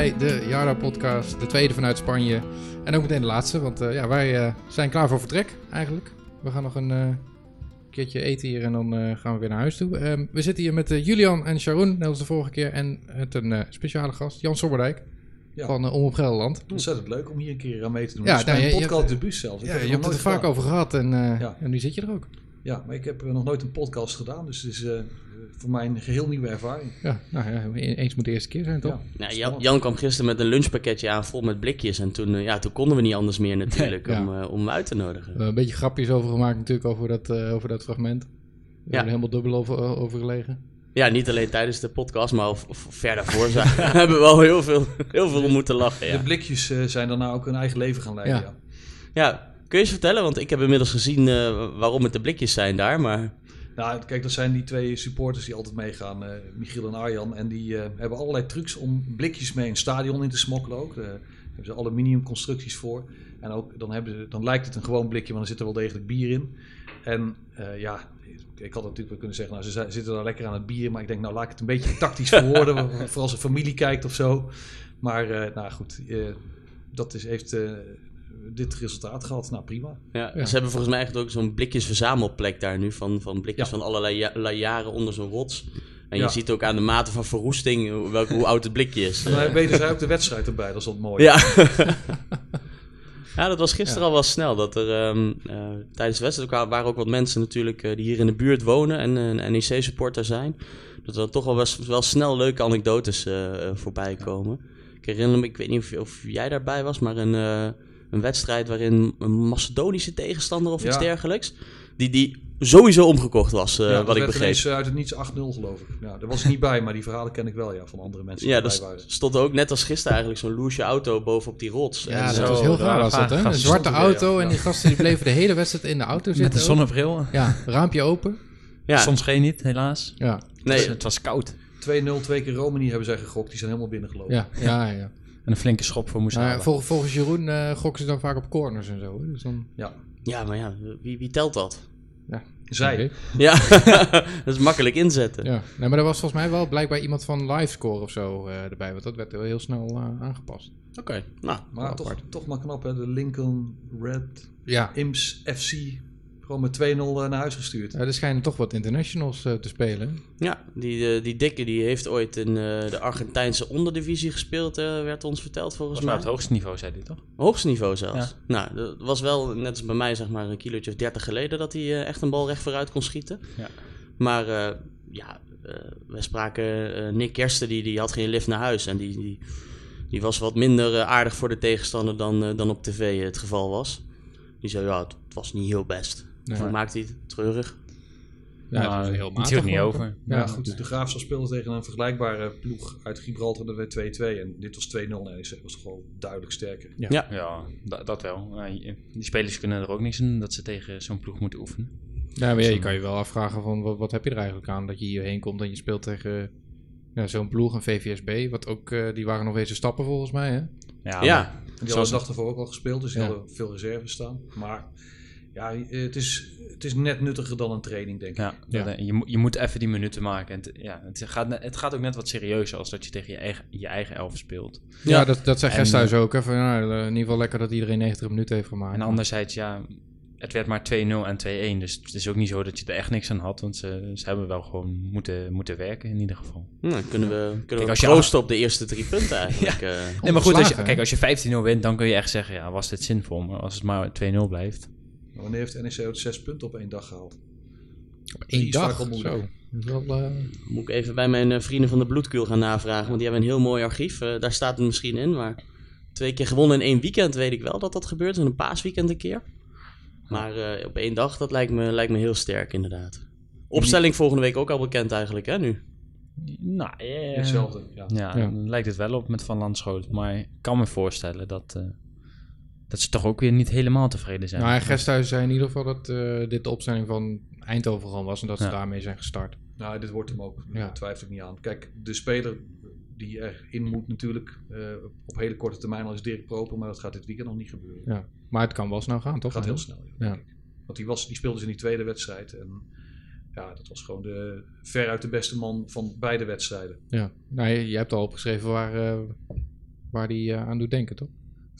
bij de Yara podcast, de tweede vanuit Spanje. En ook meteen de laatste, want uh, ja, wij uh, zijn klaar voor vertrek eigenlijk. We gaan nog een uh, keertje eten hier en dan gaan we weer naar huis toe. Ehm, we zitten hier met Julian en Sharon, net als de vorige keer. En met een speciale gast, Jan Sommerdijk. Ja. Van uh, Om op Gelderland. Ontzettend leuk om hier een keer aan mee te doen. Ja, nou, een podcast de bus zelfs. Ik ja, je hebt het er vaak over gehad en, ja. en nu zit je er ook. Ja, maar ik heb nog nooit een podcast gedaan, dus het is voor mij een geheel nieuwe ervaring. Ja, nou ja, eens moet de eerste keer zijn, toch? Ja. Nou, Jan, Jan, kwam gisteren met een lunchpakketje aan vol met blikjes. En toen, uh, ja, toen konden we niet anders meer natuurlijk om, uh, om hem uit te nodigen. een beetje grapjes over gemaakt natuurlijk over dat, uh, over dat fragment. We ja. helemaal dubbel over, over gelegen. Ja, niet alleen tijdens de podcast, maar of, of ver daarvoor hebben we wel heel veel, heel veel moeten lachen. Ja. De blikjes zijn daarna ook hun eigen leven gaan leiden. Ja. ja. kun je eens vertellen? Want ik heb inmiddels gezien waarom het de blikjes zijn daar, maar... Nou, kijk, dat zijn die twee supporters die altijd meegaan, uh, Michiel en Arjan. En die uh, hebben allerlei trucs om blikjes mee een stadion in te smokkelen ook. Daar hebben ze aluminium constructies voor. En ook dan, hebben ze, dan lijkt het een gewoon blikje, maar dan zit er wel degelijk bier in. En uh, ja, ik had natuurlijk wel kunnen zeggen, nou, ze zitten daar lekker aan het bier. Maar ik denk, nou, laat ik het een beetje tactisch verwoorden. voor als een familie kijkt of zo. Maar, nou goed, dat is, heeft dit resultaat gehad. Nou, prima. Ja, Ze hebben volgens mij eigenlijk ook zo'n blikjes verzamelplek daar nu. Van, van blikjes van allerlei jaren onder zo'n rots. En je ziet ook aan de mate van verroesting welke, hoe oud het blikje is. En dan weten zij ook de wedstrijd erbij, dat is wat mooi. Ja. ja, dat was gisteren al wel snel. Dat er um, uh, tijdens de wedstrijd waren ook wat mensen natuurlijk uh, die hier in de buurt wonen en uh, een NEC-supporter zijn. Dat er toch wel, wel, wel snel leuke anekdotes voorbij komen. Ik herinner me, ik weet niet of, of jij daarbij was, maar een een wedstrijd waarin een Macedonische tegenstander of iets dergelijks. Die, die sowieso omgekocht was, uh, wat ik begreep. Ja, uit het niets 8-0 geloof ik. Ja, daar was ik niet bij, maar die verhalen ken ik wel ja, van andere mensen ja, er stond ook net als gisteren eigenlijk zo'n loesje auto bovenop die rots. Ja, dat was heel raar was dat, hè? Een zwarte auto en die gasten die bleven de hele wedstrijd in de auto zitten. Met de zonnebril. Ja, raampje open. Ja. Soms geen niet, helaas. Ja. Nee. Het was, koud. 2-0, twee keer Romani hebben zij gegokt. Die zijn helemaal binnengelopen. Ja, ja, ja een flinke schop voor moest nou, Vol, volgens Jeroen uh, gokken ze dan vaak op corners en zo. Dus dan... ja. ja, maar ja, wie, wie telt dat? Ja, zij. Ja, dat is makkelijk inzetten. Ja, nee, maar er was volgens mij wel blijkbaar iemand van Livescore of zo uh, erbij, want dat werd heel snel uh, aangepast. Oké, nou. Maar toch, toch maar knap hè, de Lincoln Red ja. Ims FC gewoon met 2-0 eh, naar huis gestuurd. Ja, er schijnen toch wat internationals uh, te spelen. Ja, die, uh, die dikke die heeft ooit in uh, de Argentijnse onderdivisie gespeeld, werd ons verteld volgens was mij. het hoogste niveau, zei hij toch? Hoogste niveau zelfs. Ja. Nou, dat was wel net als bij mij zeg maar een kilootje of 30 geleden dat hij echt een bal recht vooruit kon schieten. Ja. Maar ja, we spraken Nick Kersten, die, die had geen lift naar huis en die, die, die was wat minder aardig voor de tegenstander dan, dan op tv het geval was. Die zei, ja, het was niet heel best. Nee. Maakt hij het? Treurig. Ja, dat is heel matig. niet over. Ja, goed. De Graafs speelde tegen een vergelijkbare ploeg uit Gibraltar. Dat werd 2-2 en dit was 2-0. Nee, dat was gewoon duidelijk sterker. Ja, ja. ja dat, dat wel. Die spelers kunnen er ook niks in dat ze tegen zo'n ploeg moeten oefenen. Ja, maar ja, je kan je wel afvragen van wat, wat heb je er eigenlijk aan dat je hierheen komt en je speelt tegen ja, zo'n ploeg, een VVSB. Wat ook, uh, die waren nog eens stappen volgens mij, hè? Ja, ja. die hadden de dag ervoor ook al gespeeld, dus die hadden veel reserves staan. Maar ja, het is, het is net nuttiger dan een training, denk ik. Ja, ja. je, je moet even die minuten maken. En ja, het, gaat, het gaat ook net wat serieuzer als dat je tegen je eigen, je eigen elf speelt. Ja, dat, dat zei Gesthuis ook. Hè, van, nou, in ieder geval lekker dat iedereen 90 minuten heeft gemaakt. En anderzijds, ja, het werd maar 2-0 en 2-1. Dus het is ook niet zo dat je er echt niks aan had. Want ze, ze hebben wel gewoon moeten, moeten werken in ieder geval. Nou, kunnen we, kunnen kijk, we proosten op de eerste drie punten eigenlijk. ja. Uh, nee, maar goed, als je, kijk, als je 15-0 wint, dan kun je echt zeggen... ja, was dit zinvol? Maar als het maar 2-0 blijft... Wanneer heeft NEC ook zes punten op één dag gehaald? Op één dag? Zo. Wel, uh... Moet ik even bij mijn uh, vrienden van de Bloedkuil gaan navragen, want die hebben een heel mooi archief. Uh, daar staat het misschien in, maar twee keer gewonnen in één weekend weet ik wel dat dat gebeurt. In een paasweekend een keer. Maar op één dag, dat lijkt me, lijkt me heel sterk inderdaad. Opstelling volgende week ook al bekend eigenlijk, hè, nu? Nou, yeah. Hetzelfde, ja. Ja, ja. lijkt het wel op met Van Landschoot. Maar ik kan me voorstellen dat dat ze toch ook weer niet helemaal tevreden zijn. Nou, Gesthuis zei in ieder geval dat uh, dit de opstelling van Eindhoven gewoon was en dat ze daarmee zijn gestart. Nou, dit wordt hem ook, ja. twijfel ik niet aan. Kijk, de speler die erin moet natuurlijk uh, op hele korte termijn al is Dirk Proper, maar dat gaat dit weekend nog niet gebeuren. Ja, maar het kan wel snel gaan, toch? Het gaat heel snel, ja. Want die, was, die speelde dus in die tweede wedstrijd en ja, dat was gewoon de, veruit de beste man van beide wedstrijden. Ja, nou, je, je hebt al opgeschreven waar, eh, waar die eh, aan doet denken, toch?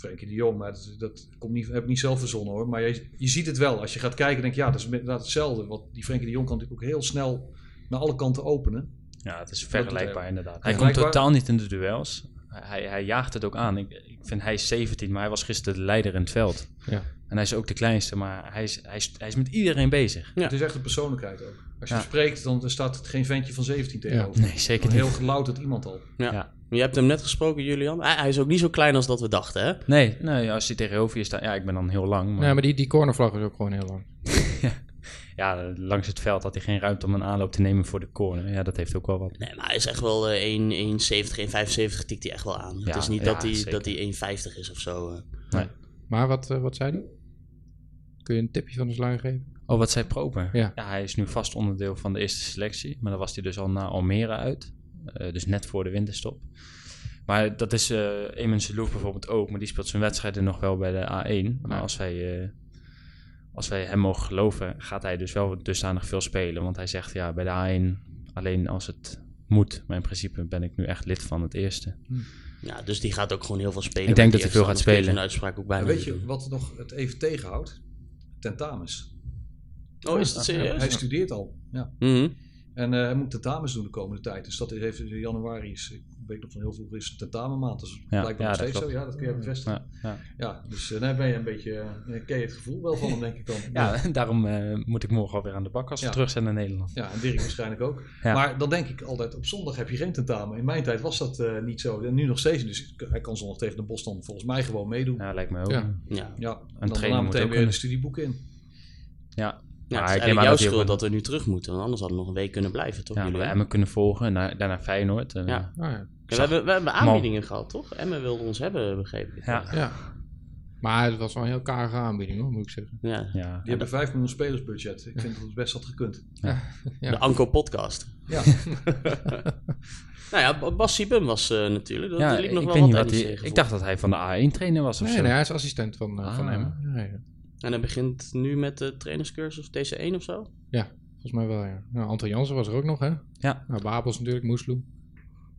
Frenkie de Jong, maar dat, dat komt niet, heb ik niet zelf verzonnen hoor. Maar je, je ziet het wel. Als je gaat kijken, denk je, ja, dat is inderdaad hetzelfde. Want die Frenkie de Jong kan natuurlijk ook heel snel naar alle kanten openen. Ja, het is vergelijkbaar hij. inderdaad. Hij komt totaal niet in de duels. Hij, hij jaagt het ook aan. Ik, ik vind hij is 17, maar hij was gisteren de leider in het veld. Ja. En hij is ook de kleinste, maar hij is, hij is, hij is met iedereen bezig. Ja. Het is echt een persoonlijkheid ook. Als je Ja. spreekt, dan staat het geen ventje van 17 tegenover. Nee, zeker niet. heel gelouterd iemand al. Ja. Je hebt hem net gesproken, Julian. Hij, hij is ook niet zo klein als dat we dachten, hè? Nee, nee, als hij tegenover je staat... Ja, ik ben dan heel lang. Maar, Nee, maar die, die cornervlag is ook gewoon heel lang. ja, langs het veld had hij geen ruimte om een aanloop te nemen voor de corner. Ja, dat heeft ook wel wat. Nee, maar hij is echt wel eh, 1 1,70, 1,75 tikt hij echt wel aan. het is niet ja, dat hij, dat hij 1,50 is of zo. eh. Maar wat, eh, wat zei hij? Kun je een tipje van de sluier geven? Oh, wat zei Proper? Ja. hij is nu vast onderdeel van de eerste selectie. Maar dan was hij dus al naar Almere uit. Eh, dus net voor de winterstop. Maar dat is eh Eamon bijvoorbeeld ook. Maar die speelt zijn wedstrijden nog wel bij de A1. Maar Ja. als wij, eh, als wij hem mogen geloven, gaat hij dus wel dusdanig veel spelen. Want hij zegt ja, bij de A1 alleen als het moet. Maar in principe ben ik nu echt lid van het eerste. Ja, dus die gaat ook gewoon heel veel spelen. Ik denk dat hij veel gaat spelen. een uitspraak ook bij weet je wat nog het even tegenhoudt? Tentamens. Oh, is dat serieus? Hij studeert al. Ja. Mhm. En eh, hij moet tentamens doen de komende tijd. Dus dat heeft in januari is, ik weet nog van heel veel, is een tentamenmaand. Dus Ja, blijkbaar ja, nog dat steeds zo. Ja, dat kun je bevestigen. Ja, ja. Ja, dus eh, daar ben je een beetje, eh, ken je het gevoel wel van hem, denk ik dan. ja daarom eh, moet ik morgen alweer aan de bak als we Ja. terug zijn naar Nederland. Ja, en Dirk waarschijnlijk ook. Ja. Maar dan denk ik altijd, op zondag heb je geen tentamen. In mijn tijd was dat eh, niet zo. En nu nog steeds. Dus hij kan zondag tegen de Bos dan volgens mij gewoon meedoen. Ja, Ja, lijkt me ook. Ja. Ja. en dan trainer daarna moet meteen ook weer kunnen. de studieboeken in. Ja, Ja, Maar het is ik jouw schuld dat we nu terug moeten. Want anders hadden we nog een week kunnen blijven, toch? ja jullie? we Emmen kunnen volgen en daar- daarna Feyenoord. eh, Ja. Ah, ja. Ja, we, hebben, we hebben aanbiedingen gehad, toch? Emmen wilde ons hebben, begreep ik. Ja. ja. Maar het was wel een heel karige aanbieding, hoor, moet ik zeggen. Ja. Ja. Die hebben 5 miljoen spelersbudget. Ik vind dat het best had gekund. Ja. De Anko podcast. Ja, Nou ja, Bas Siebum was eh, natuurlijk. Dat Ja, liep nog ik wel weet niet wat wat hij. Ik dacht dat hij van de A1 trainer was of Nee, zo. nee, hij is assistent van, eh, van Ah. Emmen. Ja, ja. En hij begint nu met de trainerscursus TC1 of zo. Volgens mij wel, ja. Nou, Anton Jansen was er ook nog, hè? Ja. Nou, Babels natuurlijk, Moesloe.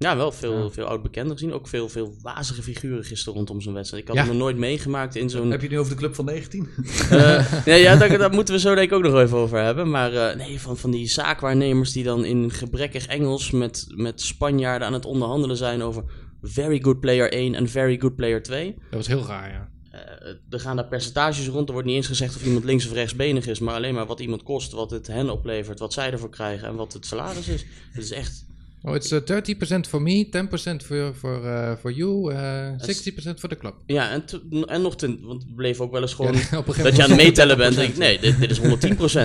Ja, wel veel, Ja. veel oud-bekenden gezien. Ook veel, veel wazige figuren gisteren rondom zijn wedstrijd. Ik had Ja. hem nog nooit meegemaakt in zo'n... heb je het nu over de club van 19? Eh, nee, ja, daar, daar moeten we zo denk ik ook nog even over hebben. Maar eh, nee, van, van die zaakwaarnemers die dan in gebrekkig Engels met, met Spanjaarden aan het onderhandelen zijn over very good player 1 en very good player 2. Dat was heel raar, ja. Eh, er gaan daar percentages rond. Er wordt niet eens gezegd of iemand links of rechtsbenig is, maar alleen maar wat iemand kost, wat het hen oplevert, wat zij ervoor krijgen en wat het salaris is. Het is echt. Oh, it's uh, 30% for me, 10% for, for, uh, for you, uh, 60% voor de club. Ja, en, en nog ten, want het bleef ook wel eens gewoon. Ja, op een gegeven Dat je aan het meetellen bent. en ik, nee, dit, dit is 110%.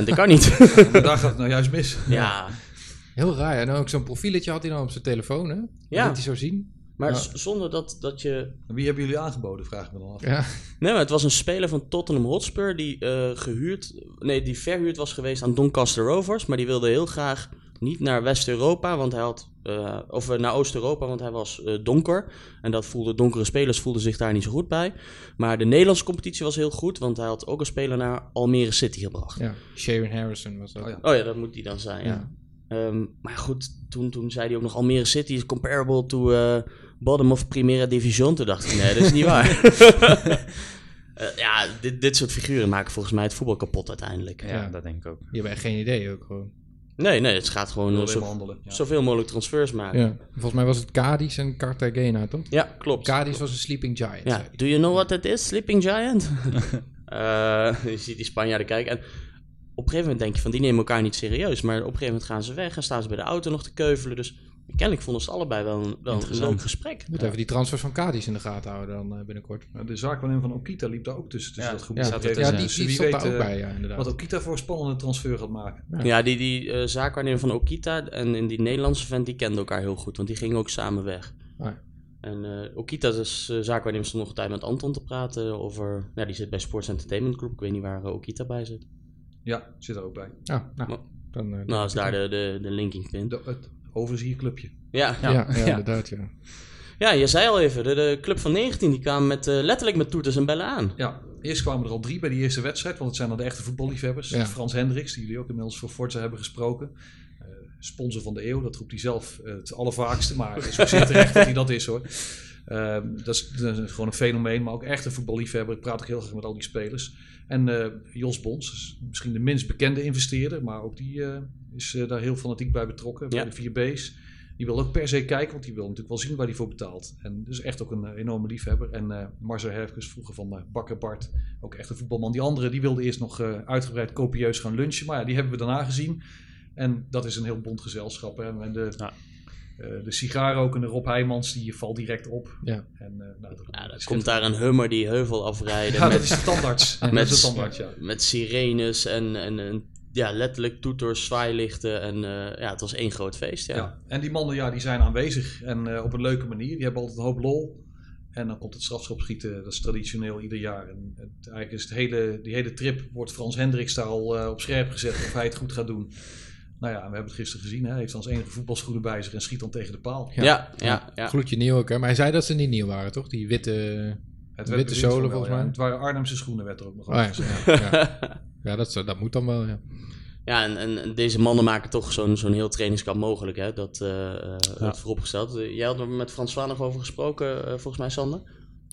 Dat kan niet. Maar daar gaat het nou juist mis. ja, Heel raar. En ook zo'n profieletje had hij dan op zijn telefoon, hè? Ja. Dat hij zo zien. maar Ja. zonder dat, dat je. Wie hebben jullie aangeboden, vraag ik me dan af. Ja. Nee, maar het was een speler van Tottenham Hotspur die eh, gehuurd. Nee, die verhuurd was geweest aan Doncaster Rovers. Maar die wilde heel graag niet naar West-Europa, want hij had. eh, of eh, naar Oost-Europa, want hij was eh, donker. En dat voelde, donkere spelers voelden zich daar niet zo goed bij. Maar de Nederlandse competitie was heel goed, want hij had ook een speler naar Almere City gebracht. ja. Sharon Harrison was dat. Oh ja. Oh ja, dat moet die dan zijn, ja. Ja. Ehm, maar goed, toen, toen zei hij ook nog Almere City is comparable to eh, bottom of Primera Division. Toen dacht ik, nee, dat is niet waar. Ja, dit, dit soort figuren maken volgens mij het voetbal kapot uiteindelijk. Ja, Ja. dat denk ik ook. Die hebben echt geen idee ook gewoon. Nee, nee, het gaat gewoon zo- maar handelen. Ja. zoveel mogelijk transfers maken. Ja. Volgens mij was het Cadiz en Cartagena, toch? Ja, klopt. Cadiz was een sleeping giant. Ja, do you know what that is, Sleeping Giant? Eh, je ziet die Spanjaarden kijken en op een gegeven moment denk je van die nemen elkaar niet serieus. Maar op een gegeven moment gaan ze weg en staan ze bij de auto nog te keuvelen. Dus kennelijk vonden ze allebei wel een, wel een leuk gesprek. Moet even die transfers van Cadiz in de gaten houden dan eh, binnenkort. De zaakwaarnemer van Okita liep daar ook tussen, tussen Ja, dat groep. Ja, zat er ja die, Dus die stond daar ook eh, bij, ja, inderdaad. wat Okita voor een spannende transfer gaat maken. Ja. Ja, die, die eh, zaakwaarnemer van Okita en, en die Nederlandse vent, die kenden elkaar heel goed, want die gingen ook samen weg. Ah, ja. En eh, Okita, dus uh, zaakwaarnemer, stond nog een tijd met Anton te praten over... Ja, die zit bij Sports Entertainment Group, ik weet niet waar Okita bij zit. Ja, zit er ook bij. Ah, nou, Maar- dan... Nou, is daar de, de, de linking pin. De, het overzierclubje. Ja, Ja, ja. ja, Ja. inderdaad, ja. je zei al even, de, de club van 19, die kwamen met, eh, letterlijk met toeters en bellen aan. Ja, Eerst kwamen er al drie bij die eerste wedstrijd, want het zijn dan de echte voetballiefhebbers. Ja. Frans Hendricks, die jullie ook inmiddels voor Forza hebben gesproken. Eh, sponsor van de eeuw, dat roept hij zelf eh, het allervaakste, maar het is ook zeer terecht dat hij dat is hoor. Ehm, dat, is, dat is gewoon een fenomeen, maar ook echt een voetballiefhebber. Ik praat ook heel graag met al die spelers. En eh, Jos Bons, is misschien de minst bekende investeerder, maar ook die eh, is eh, daar heel fanatiek bij betrokken, bij Ja. de 4B's. Die wil ook per se kijken, want die wil natuurlijk wel zien waar hij voor betaalt. En dus echt ook een enorme liefhebber. En eh Marcel Herfkes, vroeger van Bakker Bart, ook echt een voetbalman. Die andere, die wilde eerst nog uitgebreid kopieus gaan lunchen. Maar ja, die hebben we daarna gezien. En dat is een heel bond gezelschap. Hè. En de, Ja. Eh, de sigaarrokende Rob Heijmans, die valt direct op. Ja. En, eh, nou, dat, Ja, dat dan is komt daar een hummer die heuvel afrijden. Ja, met, dat is de tandarts. de tandarts, ja. met sirenes en, en, en ja, letterlijk toeters, zwaailichten. En eh, ja, het was één groot feest. Ja. Ja. En die mannen ja, die zijn aanwezig en eh, op een leuke manier. Die hebben altijd een hoop lol. En dan komt het strafschopschieten, dat is traditioneel ieder jaar. En het, eigenlijk is het hele, die hele trip wordt Frans Hendricks daar al eh, op scherp gezet of hij het goed gaat doen. Nou ja, we hebben het gisteren gezien. Hè. Hij heeft dan zijn enige voetbalschoenen bij zich en schiet dan tegen de paal. Ja. Ja, ja, ja. Gloedje nieuw ook, hè? Maar hij zei dat ze niet nieuw waren, toch? Die witte... Het Witte zolen volgens ja. mij. Het waren Arnhemse schoenen, werd er ook nog Oh, ja, ja, ja. ja dat, dat moet dan wel, ja. Ja, en, en, deze mannen maken toch zo'n zo'n heel trainingskamp mogelijk, hè? Dat, eh eh, dat vooropgesteld. Eh, jij had er met François nog over gesproken, eh, volgens mij, Sander?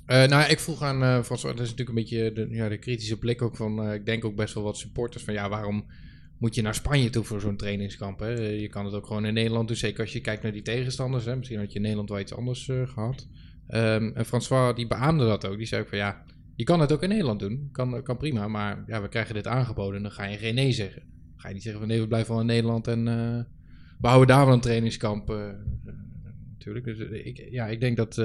Eh, nou, ik vroeg aan uh, Frans, dat is natuurlijk een beetje de, ja, de kritische blik ook van, eh, ik denk ook best wel wat supporters van, ja, waarom moet je naar Spanje toe voor zo'n trainingskamp? Hè? Eh, Je kan het ook gewoon in Nederland doen, zeker als je kijkt naar die tegenstanders. Hè? Misschien had je in Nederland wel iets anders eh, gehad. Ehm, en François, die beaamde dat ook. Die zei ook van, ja, je kan het ook in Nederland doen, kan, kan prima, maar ja, we krijgen dit aangeboden en dan ga je geen nee zeggen. Ga je niet zeggen van, nee, we blijven wel in Nederland en eh, we houden daar wel een trainingskamp. eh, natuurlijk, dus ik, ja, ik denk dat...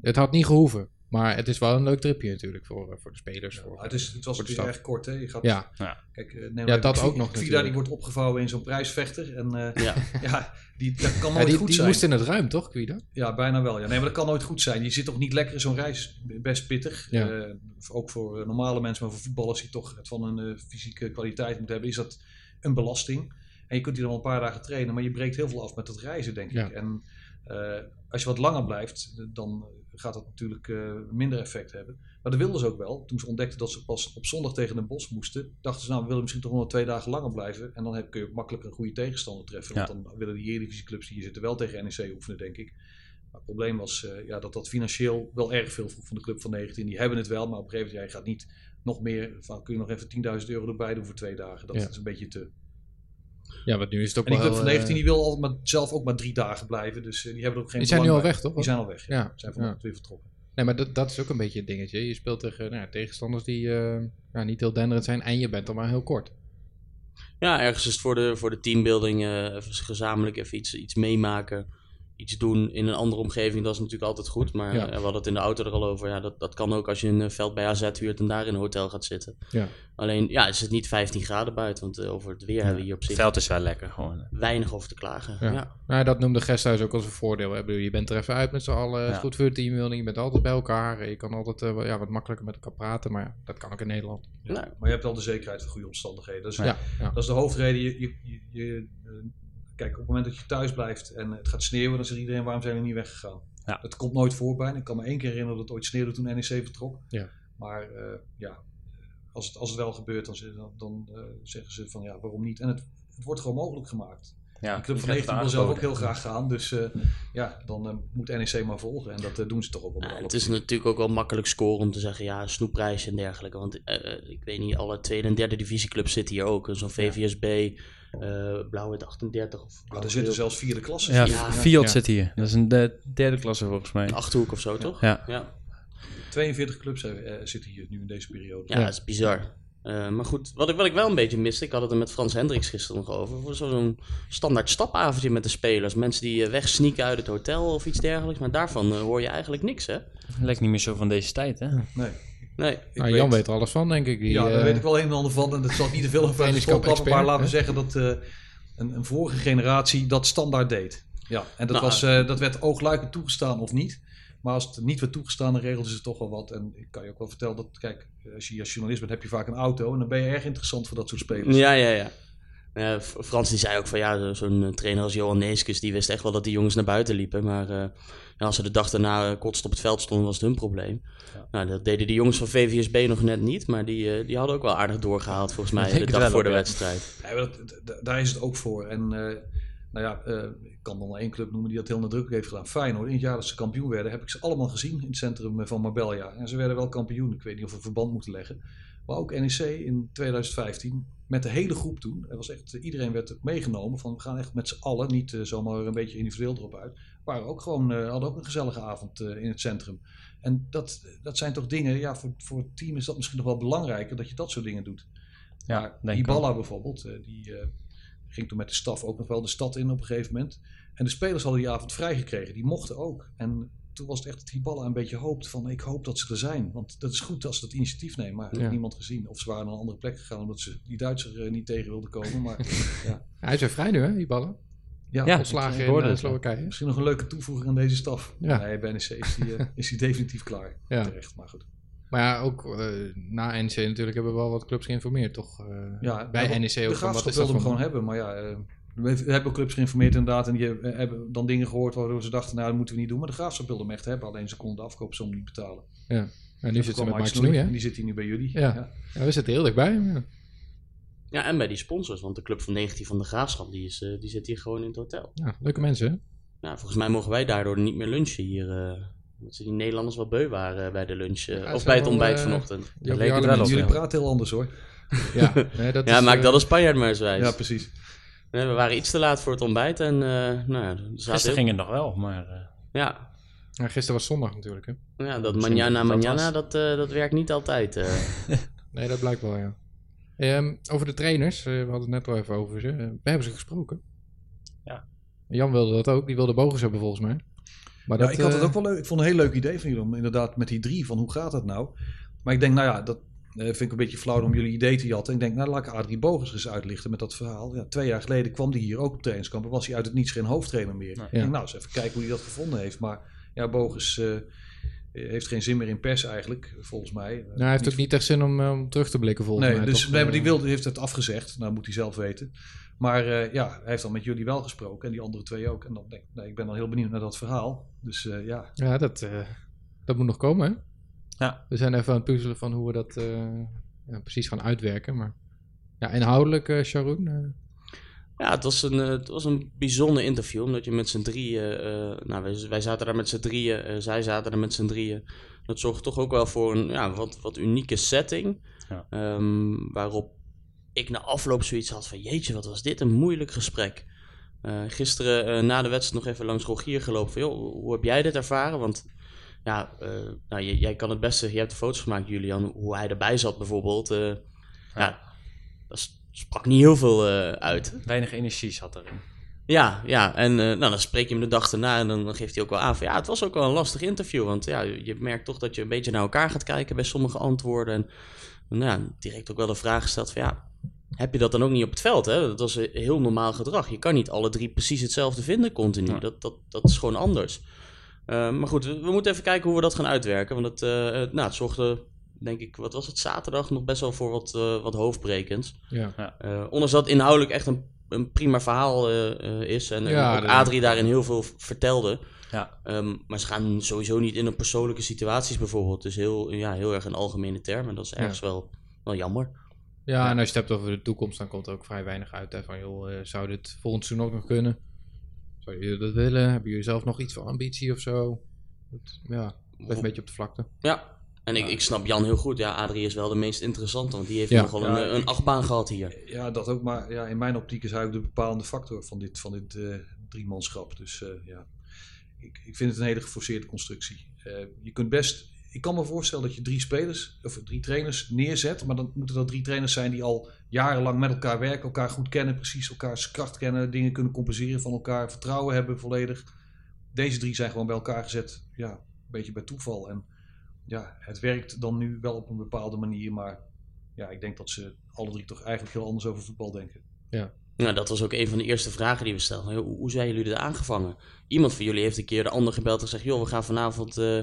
het had niet gehoeven. Maar het is wel een leuk tripje natuurlijk voor, eh, voor de spelers. Ja, voor, het, is, het was natuurlijk erg kort. Hè. Je gaat, Ja, Kijk, eh, neem Ja, dat ook nog Vida die wordt opgevouwen in zo'n prijsvechter. En eh, Ja. ja, die, dat kan ja nooit die, goed die zijn. moest in het ruim, toch, Guido? Ja, bijna wel. Ja. Nee, maar dat kan nooit goed zijn. Je zit toch niet lekker in zo'n reis. Best pittig. Ja. Eh, ook voor normale mensen, maar voor voetballers die toch het van een eh, fysieke kwaliteit moeten hebben, is dat een belasting. En je kunt hier dan een paar dagen trainen, maar je breekt heel veel af met het reizen, denk Ja. ik. En eh, als je wat langer blijft, dan gaat dat natuurlijk eh, minder effect hebben. Maar dat wilden ze ook wel. Toen ze ontdekten dat ze pas op zondag tegen Den Bosch moesten, dachten ze, nou, we willen misschien toch nog twee dagen langer blijven. En dan heb, kun je ook makkelijk een goede tegenstander treffen. Ja. Want dan willen die Eredivisieclubs die hier zitten wel tegen NEC oefenen, denk ik. Maar het probleem was eh, ja, dat dat financieel wel erg veel vroeg van de club van 19. Die hebben het wel, maar op een gegeven moment, jij gaat niet nog meer, van, kun je nog even 10.000 euro erbij doen voor twee dagen. Dat Ja. is een beetje te. Ja, want nu is het ook En die wel... club van 19 eh, die wil altijd maar, zelf ook maar drie dagen blijven. Dus eh, die hebben er ook geen die zijn nu al bij. weg, toch? Die zijn al weg. Ja. Ja, Die zijn ja. vanochtend weer vertrokken. Nee, maar dat, dat is ook een beetje het dingetje. Je speelt tegen nou, ja, tegenstanders die eh, ja, niet heel denderend zijn en je bent dan maar heel kort. Ja, ergens is het voor de, voor de teambuilding eh, even gezamenlijk even iets, iets meemaken. Iets doen in een andere omgeving, dat is natuurlijk altijd goed. Maar Ja. eh, we hadden het in de auto er al over. Ja, dat, dat kan ook als je een veld bij AZ huurt en daar in een hotel gaat zitten. Ja. Alleen, ja, is het niet 15 graden buiten. Want eh, over het weer hebben we hier op Het zich veld is wel lekker gewoon. weinig over te klagen. Ja. Ja. Nou, dat noemde Gesthuis ook als een voordeel. Hè. Ik bedoel, Je bent er even uit met z'n allen. Het goed voor je teambuilding. Je bent altijd bij elkaar. Je kan altijd eh, wel- ja, wat makkelijker met elkaar praten. Maar dat kan ook in Nederland. Ja. Nou. Maar je hebt wel de zekerheid van goede omstandigheden. Dat is, Ja, ja. dat is de hoofdreden. Je, je, je, je, kijk, op het moment dat je thuis blijft en het gaat sneeuwen, dan zegt iedereen waarom zijn we niet weggegaan. Ja. Dat komt nooit voor bijna. Ik kan me één keer herinneren dat het ooit sneeuwde toen NEC vertrok. Ja. Maar eh, ja, als het, als het wel gebeurt, dan, dan, dan eh, zeggen ze van ja, waarom niet? En het, het wordt gewoon mogelijk gemaakt. Ja, De Club van krijgt 19 wil het zelf ook heel graag gaan. Dus eh, ja, dan moet NEC maar volgen. En dat doen ze toch wel. met Ja, het is natuurlijk ook wel makkelijk scoren om te zeggen, ja, snoepprijs en dergelijke. Want ik weet niet, alle tweede en derde divisieclubs zitten hier ook. Zo'n VVSB, eh Blauw-wit 38 of Maar er zitten zelfs vierde klassen. Ja, Ja. Fiat Ja. zit hier. Dat is een de- derde klasse volgens mij. een Achterhoek of zo, toch? Ja. ja. 42 clubs eh, eh, zitten hier nu in deze periode. Ja, dat is bizar. Eh, maar goed, wat ik, wat ik wel een beetje miste, ik had het er met Frans Hendricks gisteren nog over. Voor zo'n standaard stapavondje met de spelers. Mensen die wegsneaken uit het hotel of iets dergelijks. Maar daarvan hoor je eigenlijk niks, hè? Lijkt niet meer zo van deze tijd, hè? Nee. Nee. Ik Nou, Jan weet er alles van, denk ik. Die, ja, daar eh, weet ik wel een en ander van. En dat zal niet te veel over de Trainingskamp school klappen. Maar laten we zeggen dat eh, een, een vorige generatie dat standaard deed. Ja, en dat, Nou, was, eh, dat werd oogluikend toegestaan of niet. Maar als het niet werd toegestaan, dan regelden ze toch wel wat. En ik kan je ook wel vertellen dat, kijk, als je als journalist bent, heb je vaak een auto. En dan ben je erg interessant voor dat soort spelers. Ja, ja, ja. F- Frans die zei ook van ja, zo'n eh, trainer als Johan Neeskens, die wist echt wel dat die jongens naar buiten liepen. Maar eh, als ze de dag daarna eh, kotst op het veld stonden, was het hun probleem. Ja. Nou, dat deden die jongens van VVSB nog net niet, maar die, eh, die hadden ook wel aardig doorgehaald volgens mij de dag voor de ja. wedstrijd. Ja, dat, daar is het ook voor. En eh, nou ja, eh, ik kan dan één club noemen die dat heel nadrukkelijk heeft gedaan. Feyenoord. In het jaar dat ze kampioen werden, heb ik ze allemaal gezien in het centrum eh, van Marbella. En ze werden wel kampioen. Ik weet niet of we verband moeten leggen. Maar ook NEC in 2015 met de hele groep toen. Er was echt, iedereen werd meegenomen van we gaan echt met z'n allen, niet eh, zomaar een beetje individueel erop uit. Waren ook gewoon, eh, hadden ook een gezellige avond eh, in het centrum. En dat, dat zijn toch dingen, ja, voor, voor het team is dat misschien nog wel belangrijker dat je dat soort dingen doet. Ja, maar Ibala bijvoorbeeld, eh, die eh, ging toen met de staf ook nog wel de stad in op een gegeven moment. En de spelers hadden die avond vrijgekregen, die mochten ook. En toen was het echt dat Hiballa een beetje hoopt van ik hoop dat ze er zijn. Want dat is goed als ze dat initiatief nemen, maar Ja. niemand gezien. Of ze waren naar een andere plek gegaan omdat ze die Duitser eh, niet tegen wilden komen. Maar Hij is weer vrij nu, hè, die ballen. ja, Ja, Ontslagen in eh, ja. Slowakije. misschien nog een leuke toevoeging aan deze staf. Ja. Nee, bij NEC is die, eh, is die definitief klaar. Ja. Terecht, maar goed. Maar ja, ook na NEC natuurlijk hebben we wel wat clubs geïnformeerd, toch? Eh, Ja, bij ja, NEC De ook. van, graafschap wat is dat wilde hem gewoon hebben, maar ja, eh, we we hebben clubs geïnformeerd inderdaad en die hebben, hebben dan dingen gehoord waardoor ze dachten, nou dat moeten we niet doen. Maar de graafschap wilde hem echt hebben, alleen ze konden de afkoopsom niet betalen. Ja, en nu Toen zit ze kwam met Mike Snoei, hè? die zit hier nu bij jullie. Ja. Ja, we zitten heel dichtbij. hem, Ja. Ja, en bij die sponsors, want de club van 19 van de Graafschap, die, is, eh, die zit hier gewoon in het hotel. Ja, leuke mensen, hè? Nou, volgens mij mogen wij daardoor niet meer lunchen hier. eh omdat ze die Nederlanders wel beu waren eh, bij de lunch. eh, Ja, of bij het ontbijt eh, vanochtend. leek het Joviale wel op. Jullie praten heel anders hoor. Ja, nee, dat Ja, is, maak eh, dat als Spanjaard maar eens wijs. Ja, precies. Nee, we waren iets te laat voor het ontbijt en eh nou ja, er zaten Gisteren heel- ging het nog wel, maar eh, Ja, ja, gisteren was zondag natuurlijk, hè? ja, dat Misschien manjana dat dat manjana, was. dat, eh, dat werkt niet altijd. eh. Nee, dat blijkt wel, ja. Ehm, over de trainers, we hadden het net al even over ze. We hebben ze gesproken. Ja. Jan wilde dat ook, die wilde Bogus hebben volgens mij. Maar Ja, dat, ik had het ook wel leuk. Ik vond het een heel leuk idee van jullie om inderdaad met die drie van hoe gaat dat nou? Maar ik denk, nou ja, dat eh, vind ik een beetje flauw om jullie idee te jatten. Ik denk, nou laat ik Adrie Bogus eens uitlichten met dat verhaal. Ja, twee jaar geleden kwam die hier ook op trainingskamp. en was hij uit het niets geen hoofdtrainer meer. Nee. Ik denk, nou eens even kijken hoe hij dat gevonden heeft. Maar ja, Bogus eh, heeft geen zin meer in pers eigenlijk, volgens mij. nou, hij heeft ook niet echt zin om, eh, om terug te blikken volgens Nee, mij. dus toch? nee, maar die wilde, heeft het afgezegd. Nou, moet hij zelf weten. Maar eh, ja, hij heeft dan met jullie wel gesproken en die andere twee ook. En dan denk ik, nee, ik ben dan heel benieuwd naar dat verhaal. Dus eh, ja, Ja, dat, eh, dat moet nog komen, hè? Ja. We zijn even aan het puzzelen van hoe we dat eh, ja, precies gaan uitwerken. Maar ja, inhoudelijk, eh Sharon. eh, Ja, het was, een, het was een bijzonder interview, omdat je met z'n drieën, eh, nou wij, wij zaten daar met z'n drieën, zij zaten daar met z'n drieën. Dat zorgt toch ook wel voor een ja, wat, wat unieke setting, Ja. Ehm, waarop ik na afloop zoiets had van, jeetje, wat was dit een moeilijk gesprek. Eh, gisteren eh, na de wedstrijd nog even langs Rogier gelopen van, joh, hoe heb jij dit ervaren? Want ja, eh, nou, jij, jij kan het beste, je hebt de foto's gemaakt Julian, hoe hij erbij zat bijvoorbeeld. eh, ja, dat sprak niet heel veel eh, uit. weinig energie zat erin. Ja, ja, en nou, dan spreek je hem de dag erna en dan geeft hij ook wel aan van ja, het was ook wel een lastig interview. Want ja, je merkt toch dat je een beetje naar elkaar gaat kijken bij sommige antwoorden. En nou, ja, direct ook wel de vraag gesteld van ja, heb je dat dan ook niet op het veld? Hè? Dat was een heel normaal gedrag. Je kan niet alle drie precies hetzelfde vinden continu. Ja. Dat, dat, dat is gewoon anders. Eh, maar goed, we, we moeten even kijken hoe we dat gaan uitwerken. Want het, eh, het- nou, het zorgde, denk ik, wat was het, zaterdag nog best wel voor wat, eh, wat hoofdbrekends. ja. Eh, ondanks dat inhoudelijk echt een, een prima verhaal eh, eh, is. En, en Ja, dat- Adrie daarin heel veel vertelde. Ja, Ehm, maar ze gaan sowieso niet in een persoonlijke situaties bijvoorbeeld. Dus heel, ja, heel erg in algemene termen. Dat is ergens wel, wel jammer. Ja, en als je het hebt over de toekomst, dan komt er ook vrij weinig uit. Hè, van, joh, eh, zou dit volgend seizoen ook nog kunnen? Zou je dat willen? Hebben jullie zelf nog iets van ambitie of zo? Dat, ja, blijft een beetje op de vlakte. Ja, en ik, ik snap Jan heel goed. Ja, Adrie is wel de meest interessante. Want die heeft Ja. nogal Ja, een, een achtbaan gehad hier. Ja, dat ook. Maar ja, in mijn optiek is hij ook de bepalende factor van dit, van dit eh driemanschap. Dus eh, ja, ik, ik vind het een hele geforceerde constructie. Eh, je kunt best... Ik kan me voorstellen dat je drie spelers, of drie trainers neerzet. Maar dan moeten dat drie trainers zijn die al jarenlang met elkaar werken. Elkaar goed kennen, precies elkaars kracht kennen. Dingen kunnen compenseren van elkaar. Vertrouwen hebben volledig. Deze drie zijn gewoon bij elkaar gezet. Ja, een beetje bij toeval. En ja, het werkt dan nu wel op een bepaalde manier. Maar ja, ik denk dat ze alle drie toch eigenlijk heel anders over voetbal denken. Nou, dat was ook een van de eerste vragen die we stelden. Hoe, hoe zijn jullie dit aangevangen? Iemand van jullie heeft een keer de ander gebeld en gezegd... joh, we gaan vanavond eh,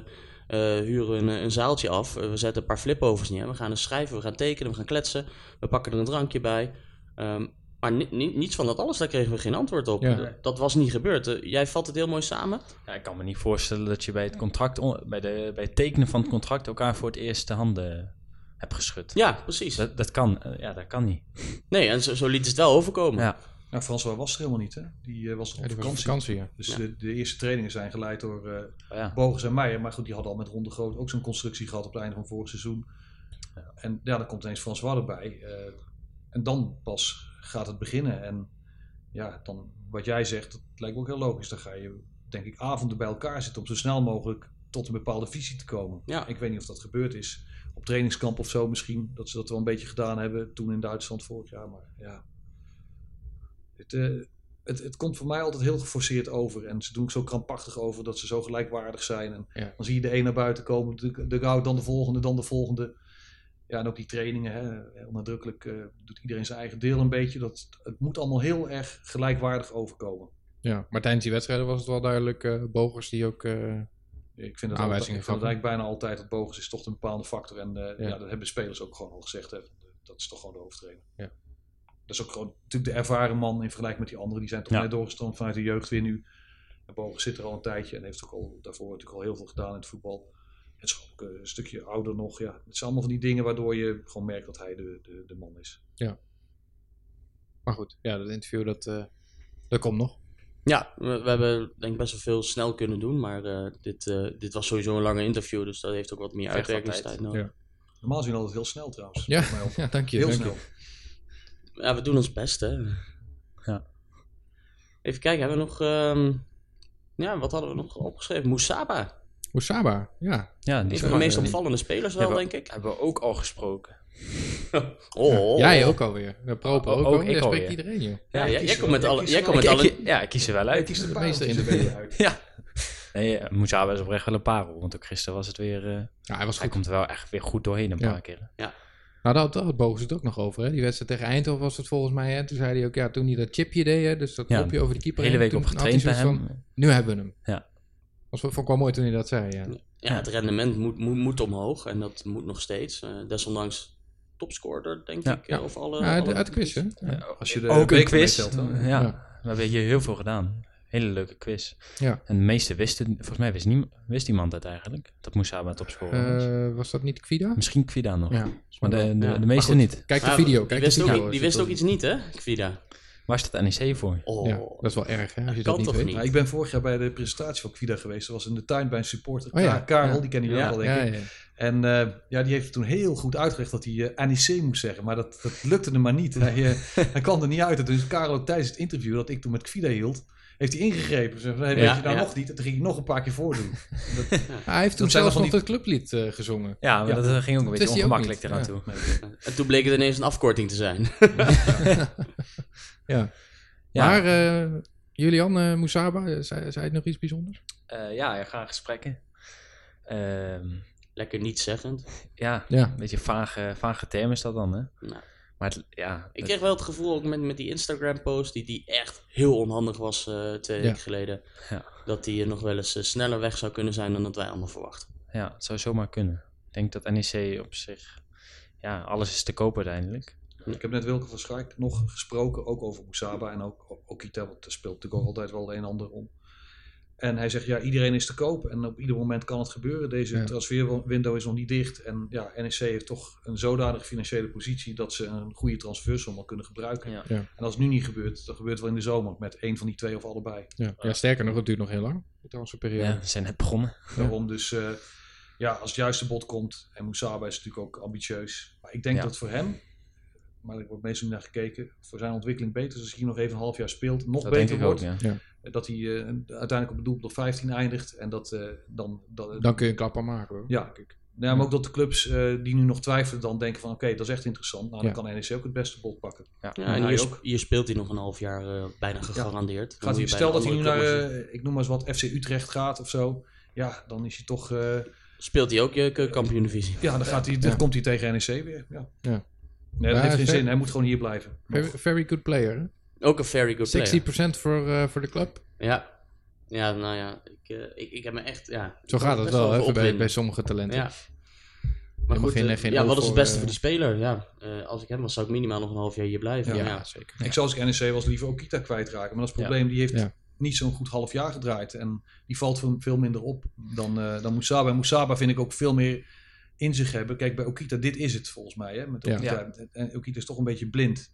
huren een, een zaaltje af. Eh, we zetten een paar flipovers neer. We gaan eens schrijven, we gaan tekenen, we gaan kletsen. We pakken er een drankje bij. Ehm, Maar ni- ni- niets van dat alles, daar kregen we geen antwoord op. Ja. Dat, dat was niet gebeurd. Eh, jij vat het heel mooi samen. Ja, ik kan me niet voorstellen dat je bij het, contract on- bij, de, bij het tekenen van het contract elkaar voor het eerst de handen hebt geschud. Ja, precies. Dat, dat kan, eh, ja, dat kan niet. Nee, en zo, zo liet het wel overkomen. Ja, Nou, François was er helemaal niet, hè? Die eh, was Ja, op was vakantie. ja. Dus Ja. de, de eerste trainingen zijn geleid door eh Oh ja. Bogus en Meijer. Maar goed, die hadden al met Ronde Groot ook zo'n constructie gehad op het einde van vorig seizoen. En ja, dan komt ineens François erbij. eh, en dan pas gaat het beginnen. En ja, dan wat jij zegt, dat lijkt me ook heel logisch. Dan ga je, denk ik, avonden bij elkaar zitten om zo snel mogelijk tot een bepaalde visie te komen. Ja. Ik weet niet of dat gebeurd is. Op trainingskamp of zo misschien. Dat ze dat wel een beetje gedaan hebben toen in Duitsland vorig jaar. Maar ja, het, eh, het, het komt voor mij altijd heel geforceerd over. En ze doen ook zo krampachtig over dat ze zo gelijkwaardig zijn. En Ja. dan zie je de een naar buiten komen, de, de goud, dan de volgende, dan de volgende. Ja, en ook die trainingen, hè, eh, doet iedereen zijn eigen deel een beetje. Dat, het moet allemaal heel erg gelijkwaardig overkomen. Ja, maar tijdens die wedstrijden was het wel duidelijk eh Bogers die ook... Ik vind dat, Aanwijzingen altijd, ik vind dat gaf. eigenlijk bijna altijd dat Bogus is toch een bepaalde factor. En Ja. ja. dat hebben spelers ook gewoon al gezegd. Hè. Dat is toch gewoon de hoofdtrainer. Ja. Dat is ook gewoon natuurlijk de ervaren man in vergelijking met die anderen. Die zijn toch Ja. net doorgestroomd vanuit de jeugd weer nu. En Bogus zit er al een tijdje en heeft ook al daarvoor natuurlijk al heel veel gedaan in het voetbal. Het is ook eh, een stukje ouder nog. Ja. Het zijn allemaal van die dingen waardoor je gewoon merkt dat hij de, de, de man is. maar goed, ja, dat interview dat, eh, dat komt nog. Ja, we, we hebben denk ik best wel veel snel kunnen doen. Maar eh, dit, eh, dit was sowieso een lange interview. Dus dat heeft ook wat meer uitwerkingstijd tijd. nodig. Ja. Normaal zien we altijd heel snel trouwens. Ja, ja dank je. Heel dank snel. je. Ja, we doen ons best, hè. Ja. Even kijken, hebben we nog... ehm, ja, wat hadden we nog opgeschreven? Musaba. Oesaba, ja. ja die is van de meest opvallende spelers wel, hebben, denk ik. Hebben we ook al gesproken. Oh. Jij ook alweer. De Proper Oh, ook, ook al. ik Jij spreekt alweer. iedereen, joh. Ja, Ja, jij, kies komt met alle... Jij komt met Ik- alle... ik- ja, ik kies er wel Hij uit. kiest de De meeste in de uit. Ja. Nee, uh, Moesaba is oprecht wel een parel. Want ook gisteren was het weer... eh, Ja, hij was hij goed. komt er wel echt weer goed doorheen een Ja. paar keer. Nou, daar had, daar had Bogus het ook nog over. Hè? Die wedstrijd tegen Eindhoven was het volgens mij. Hè? Toen zei hij ook, ja, toen hij dat chipje deed, hè? dus dat Ja, kopje over de keeper. De hele heen, week op getraind bij zoiets hem. van, nu hebben we hem. Ja. Dat vond ik wel mooi toen hij dat zei, ja. Ja, het rendement moet, moet, moet omhoog. En dat moet nog steeds. Eh, desondanks topscorer, denk Ja. ik. eh, Ja. Of alle, Ja, uit, alle uit de quiz, hè? Ja, Als je de ook een quiz. Ja, Ja. we hebben hier heel veel gedaan. Hele leuke quiz. Ja. En de meeste wisten, volgens mij wist, niemand, wist iemand het eigenlijk. Dat Moesaba topscorer was. Eh, was dat niet Kvida? Misschien Kwida nog. Ja. Maar de, de, Ja. de meeste goed. niet. Kijk de video. Die Kijk wist, de ook, die wist je ook dat- iets niet, hè, Kvida? Waar staat NEC voor? Oh, Ja, dat is wel erg, hè? Als je Kan dat niet toch weet. niet? Nou, ik ben vorig jaar bij de presentatie van Kvida geweest. Dat was in de tuin bij een supporter. Oh ja, Ka- Karel, ja. die Ja, ook wel, denk Ja, ik. ja. En eh, ja, die heeft toen heel goed uitgelegd dat hij eh NEC moest zeggen. Maar dat, dat lukte hem maar niet. Hij, eh, hij kwam er niet uit. En toen is Karel ook tijdens het interview dat ik toen met Kvida hield, heeft hij ingegrepen. Ze zei, weet Ja, je nou ja. nog niet? Toen ging hij nog een paar keer voordoen. Dat, Hij heeft toen Dat zelfs nog die- het clublied eh, gezongen. Ja, maar Ja. dat eh, ging ook een Dat beetje ongemakkelijk eraan Ja. toe. En toen bleek het ineens een afkorting te zijn. Ja. Ja. Maar eh, Julian eh Moesaba, zei, zei het nog iets bijzonders? Eh, ja, ja, gaan gesprekken. Ehm, Lekker niet zeggend. ja, Ja. een beetje vage, vage term is dat dan, hè? Nou, Maar het, ja, ik kreeg wel het gevoel, ook met, met die Instagram-post, die, die echt heel onhandig was eh, twee Ja. weken geleden, Ja. dat die er nog wel eens eh, sneller weg zou kunnen zijn dan dat wij allemaal verwachten. ja, het zou zomaar kunnen. Ik denk dat NEC op zich... Ja, alles is te koop uiteindelijk. Ik heb net Wilke van Schaik nog gesproken, ook over Moesaba en ook Okita, want er speelt natuurlijk ook altijd wel een en ander om. En hij zegt, ja, iedereen is te koop en op ieder moment kan het gebeuren. Deze Ja. transferwindow is nog niet dicht. En ja, NEC heeft toch een zodanige financiële positie dat ze een goede transfersom al kunnen gebruiken. Ja. Ja. En als het nu niet gebeurt, dan gebeurt het wel in de zomer met één van die twee of allebei. Ja. ja, sterker nog, het duurt nog heel lang. De transferperiode. Ja, we zijn net begonnen. Daarom dus, eh, ja, als het juiste bod komt, en Moesaba is natuurlijk ook ambitieus. Maar ik denk Ja. dat voor hem, maar er wordt meestal naar gekeken, voor zijn ontwikkeling beter is als hij hier nog even een half jaar speelt, nog Dat beter ook, wordt. ja. Dat hij eh, uiteindelijk op het doel op 15 eindigt en dat eh, dan... dat, Dan kun je een klap aan maken, hoor. Ja. denk ik. Ja, maar ook dat de clubs eh, die nu nog twijfelen dan denken van oké, dat is echt interessant. Nou, dan Ja. kan NEC ook het beste bod pakken. Ja. En hij hier, ook. hier speelt hij nog een half jaar eh, bijna gegarandeerd. Gaat hij, stel dat hij nu naar, eh, ik noem maar eens wat, FC Utrecht gaat of zo. Ja, dan is hij toch... eh, Speelt hij ook je keukenkampioen-divisie? Ja, dan, gaat hij, dan Ja. komt hij tegen NEC weer. Ja. Ja. Nee, dat heeft geen zin. Hij moet gewoon hier blijven. Very, very good player? Ook een very good player. 60% voor, eh, voor de club. Ja. Ja, nou ja, ik, eh, ik, ik heb me echt... Ja, Zo gaat het wel, hè, bij, bij sommige talenten. Ja. Helemaal goed, geen- eh, geen ja, wat is het voor, beste eh, voor die speler? Ja, eh, als ik hem was, zou ik minimaal nog een half jaar hier blijven. Ja, Ja, zeker. Ik zou als ik NEC was liever Okita kwijtraken. Maar dat is het probleem. Die heeft Ja. niet zo'n goed half jaar gedraaid. En die valt veel, veel minder op dan, eh dan Moesaba. En Moesaba vind ik ook veel meer in zich hebben. Kijk, bij Okita, dit is het volgens mij. Hè? Met Ja. Okita. En Okita is toch een beetje blind.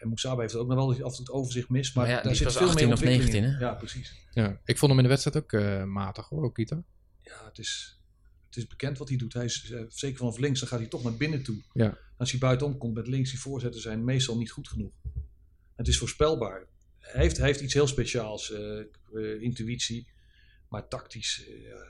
En Moesaba heeft ook nog wel af en toe het overzicht mis. Maar, Maar ja, daar die zit is veel meer 18 of ontwikkeling 19, in. hè? Ja, precies. Ja, ik vond hem in de wedstrijd ook eh, matig hoor, Okita. Ja, het is, het is bekend wat hij doet. Hij is eh, zeker vanaf links, dan gaat hij toch naar binnen toe. Ja. Als hij buitenom komt met links, die voorzetten zijn meestal niet goed genoeg. Het is voorspelbaar. Hij heeft, hij heeft iets heel speciaals, eh, intuïtie. Maar tactisch eh, ja,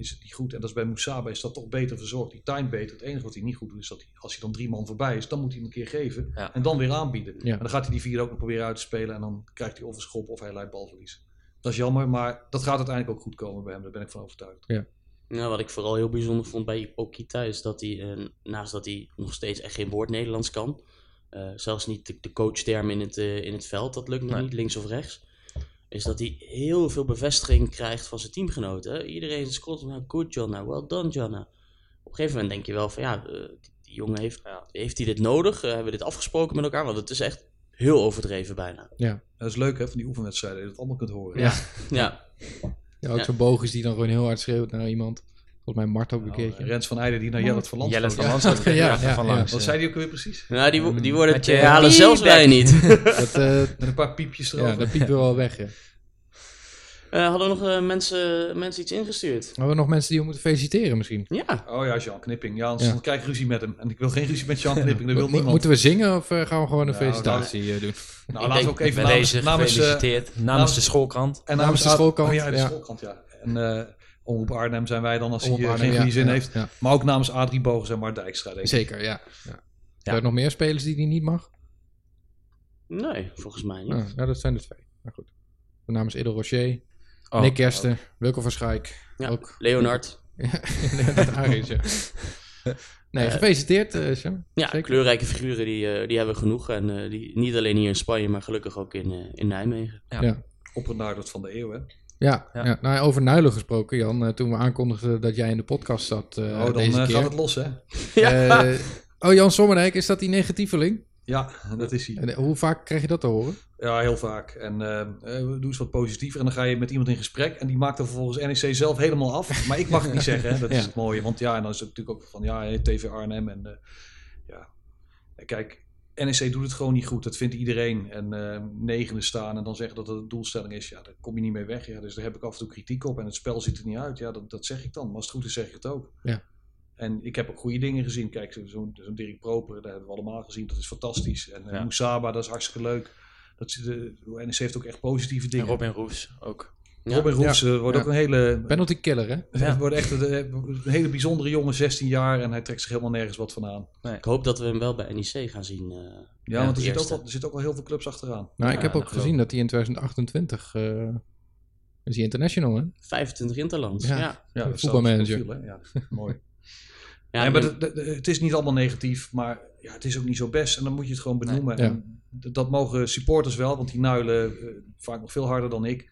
is het niet goed. En dat is bij Moesaba is dat toch beter verzorgd. Die time beter. Het enige wat hij niet goed doet is dat hij, als hij dan drie man voorbij is, dan moet hij hem een keer geven. Ja. En dan weer aanbieden. Ja. En dan gaat hij die vier ook nog proberen uit te spelen. En dan krijgt hij of een schop of hij leidt balverlies. Dat is jammer, maar dat gaat uiteindelijk ook goed komen bij hem. Daar ben ik van overtuigd. Nou, wat ik vooral heel bijzonder vond bij Okita is dat hij, eh, naast dat hij nog steeds echt geen woord Nederlands kan, eh, zelfs niet de, de coachterm in het, eh, in het veld, dat lukt nog Nee. niet, links of rechts, is dat hij heel veel bevestiging krijgt van zijn teamgenoten. Iedereen scoort hem, good Jonna, well done Jonna. Op een gegeven moment denk je wel van ja, eh, die, die jongen heeft, heeft hij dit nodig? Eh, hebben we dit afgesproken met elkaar? Want het is echt heel overdreven bijna. Dat is leuk hè, van die oefenwedstrijden, dat je het allemaal kunt horen. Ja. Ja, Ja, ook Ja. zo'n bogus die dan gewoon heel hard schreeuwt naar iemand. Volgens mij Mart ook een Nou, keertje. Rens van Eijden die naar Jellet van Land Jelle schoot. van kreeg Ja, ja, ja, van ja. langs. Wat eh. zei die ook weer precies? nou, die, wo- die woorden Met je halen zelfs wij niet. Dat, eh, Met een paar piepjes erover. ja, dat piept wel weg. Ja. Eh, hadden we nog eh, mensen, mensen iets ingestuurd? Hebben we nog mensen die we moeten feliciteren misschien? Ja, Oh ja, Jean Knipping. Ja, anders Ja. dan krijg ik ruzie met hem. En ik wil geen ruzie met Jean Knipping, dat wil Mo- niemand. Moeten we zingen of eh, gaan we gewoon een Nou, felicitatie eh, doen? nou, Ik laten we ook even Bij namens, deze namens, eh, gefeliciteerd. namens, namens- de schoolkrant. en namens de schoolkant, Oh ja, de ja. schoolkant, ja. En eh Omroep Arnhem zijn wij dan als hij eh, Arnhem, geen ja, zin ja, heeft. ja. Maar ook namens Adrie Bogens en Mart Dijkstra, denk ik. Zeker, ja. ja. Zijn er nog meer spelers die die niet mag? nee, volgens mij niet. Ah, ja, dat zijn er twee. Maar goed. Namens Edel Rocher, Oh, Nick Kersten, Wilco van Schaik. Ja, Ook. Leonard. Ja, dat Aris, ja. Nee, Eh, gefeliciteerd, eh Jean. Ja, Zeker. kleurrijke figuren die, eh, die hebben we genoeg. En eh, die, niet alleen hier in Spanje, maar gelukkig ook in, in Nijmegen. Ja. Ja. Opgenaarderd van de eeuw, hè. Ja, ja. Ja. nou, over Nuilen gesproken, Jan. eh, toen we aankondigden dat jij in de podcast zat eh, oh, dan deze eh, keer. gaat het los, hè. Ja. Oh, Jan Sommerdijk, is dat die negatieveling? Ja, dat is hij. En, hoe vaak krijg je dat te horen? Ja, heel vaak. En eh, doe eens wat positiever. En dan ga je met iemand in gesprek. En die maakt er vervolgens NEC zelf helemaal af. Maar ik mag het niet zeggen. Hè. Dat is Ja. het mooie. Want ja, en dan is het natuurlijk ook van ja, TV Arnhem. En ja, kijk, NEC doet het gewoon niet goed. Dat vindt iedereen. En negende staan en dan zeggen dat het een doelstelling is. Ja, daar kom je niet mee weg. Ja, dus daar heb ik af en toe kritiek op. En het spel ziet er niet uit. Ja, dat, dat zeg ik dan. Maar als het goed is, zeg ik het ook. Ja. En ik heb ook goede dingen gezien. Kijk, zo- zo'n zo'n Dirk Proper, daar hebben we allemaal gezien. Dat is fantastisch. En eh, Ja. Moesaba, dat is hartstikke leuk. Dat, de, NEC heeft ook echt positieve dingen. En Robin Roes ook. Ja. Robin Roes eh, wordt Ja. ook een hele, Penalty killer, hè? hij wordt echt een, een hele bijzondere jongen, 16 jaar. En hij trekt zich helemaal nergens wat van aan. Ik hoop dat we hem wel bij NEC gaan zien. eh, Ja, want er, de zit ook er zitten ook wel heel veel clubs achteraan. Nou, Ja, ik heb ook gezien dat hij in 2028 eh, is hij international, hè? 25 interlands. Ja. Ja. Ja, voetbalmanager. profiel? Ja, mooi. Ja, Ja, maar en- de- de- de- het is niet allemaal negatief, maar ja, het is ook niet zo best. En dan moet je het gewoon benoemen. Nee. En dat mogen supporters wel, want die nuilen eh, vaak nog veel harder dan ik.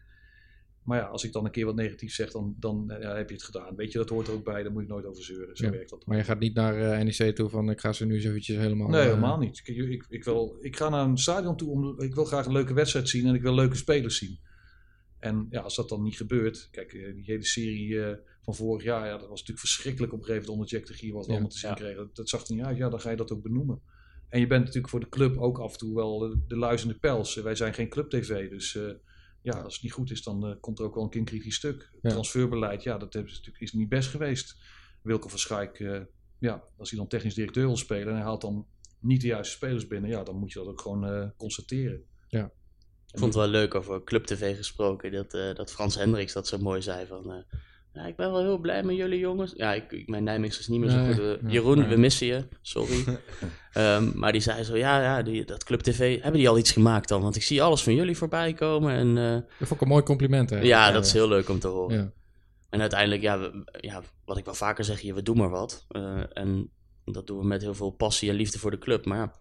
Maar ja, als ik dan een keer wat negatief zeg, dan, dan eh, ja, heb je het gedaan. Weet je, dat hoort er ook bij, daar moet je nooit over zeuren. Zo Ja. werkt dat. Maar je gaat niet naar eh, NEC toe van ik ga ze nu eens eventjes helemaal... Nee, eh, helemaal niet. Ik, ik, wil, ik ga naar een stadion toe, om, ik wil graag een leuke wedstrijd zien en ik wil leuke spelers zien. En ja, als dat dan niet gebeurt, kijk, die hele serie van vorig jaar, ja, dat was natuurlijk verschrikkelijk op een gegeven moment onder Jack de Gier wat we Ja, allemaal te zien kregen. Dat, dat zag er niet uit, ja, dan ga je dat ook benoemen. En je bent natuurlijk voor de club ook af en toe wel de, de luizende pels. Wij zijn geen club-tv, dus eh, ja, als het niet goed is, dan eh, komt er ook wel een keer een kritisch stuk. Ja. Transferbeleid, ja, dat ze natuurlijk, is niet best geweest. Wilco van Schaik, eh, ja, als hij dan technisch directeur wil spelen en hij haalt dan niet de juiste spelers binnen, ja, dan moet je dat ook gewoon eh, constateren. Ik vond het wel leuk over Club TV gesproken. Dat, eh, dat Frans Hendricks dat zo mooi zei van... ja, ik ben wel heel blij met jullie jongens. Ja, ik, mijn Nijmeegs is niet meer zo Nee, goed. Eh, Jeroen, we missen je. Sorry. Ehm, maar die zei zo, ja, ja die, dat Club TV, hebben die al iets gemaakt dan? Want ik zie alles van jullie voorbij komen. En eh, Dat vond ik een mooi compliment, hè? ja, dat is heel leuk om te horen. Ja. En uiteindelijk, ja, we- ja, wat ik wel vaker zeg hier, we doen maar wat. Eh, en dat doen we met heel veel passie en liefde voor de club. Maar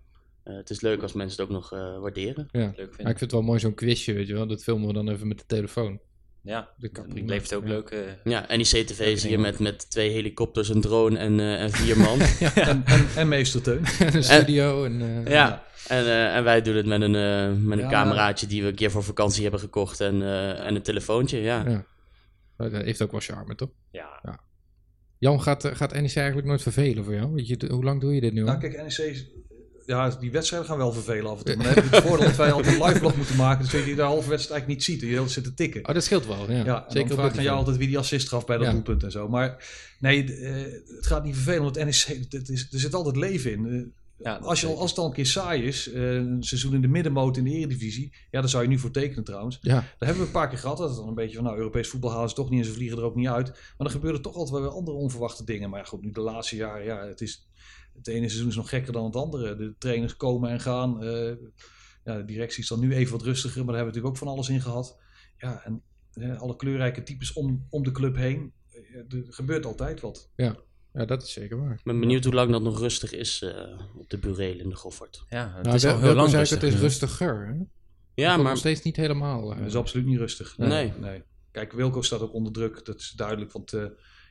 het is leuk als mensen het ook nog waarderen. Ja. Leuk Maar ik vind het wel mooi zo'n quizje, weet je wel. Dat filmen we dan even met de telefoon. Ja, het levert ook Ja. leuke... Ja, NIC TV zie je met, met twee helikopters, een drone en, eh, en vier man. En, en, en meester Teun. een studio en... eh, ja, en, eh, en wij doen het met een, eh, met een Ja. cameraatje die we een keer voor vakantie hebben gekocht en, eh, en een telefoontje. Ja. Dat heeft ook wel charme, toch? Ja, Jan, gaat, eh, gaat NEC eigenlijk nooit vervelen voor jou? Weet je, hoe lang doe je dit nu al? Nou, kijk, NEC, ja, die wedstrijden gaan wel vervelen af en toe. Maar dan heb je het voordeel dat wij altijd een live blog moeten maken. Dus dat je de halve wedstrijd eigenlijk niet ziet. En je heel zit te tikken. Oh, dat scheelt wel, ja. Ja, en Zeker dan niveau. altijd wie die assist gaf bij dat Ja. doelpunt en zo. Maar nee, eh, het gaat niet vervelen, want NEC, het is, er zit altijd leven in. Eh, ja als, je, als het al een keer saai is, eh, een seizoen in de middenmoot in de eredivisie, ja, daar zou je nu voor tekenen trouwens. Ja, Dat hebben we een paar keer gehad, dat het dan een beetje van, nou, Europees voetbal halen ze toch niet en ze vliegen er ook niet uit. Maar dan gebeuren toch altijd wel weer andere onverwachte dingen. Maar ja, goed, nu de laatste jaren, ja, het is, het ene seizoen is nog gekker dan het andere. De trainers komen en gaan. eh, ja, de directie is dan nu even wat rustiger, maar daar hebben we natuurlijk ook van alles in gehad. Ja, en eh, alle kleurrijke types om, om de club heen. Eh, er gebeurt altijd wat. ja, dat is zeker waar. Ik ben benieuwd hoe lang dat nog rustig is eh, op de bureel in de Goffert. Ja, het Nou, is al wel- heel lang rustig. Het is rustiger, hè? Ja, Nog maar steeds niet helemaal. Dat is absoluut niet rustig. Nee. nee. Kijk, Wilco staat ook onder druk. Dat is duidelijk. Want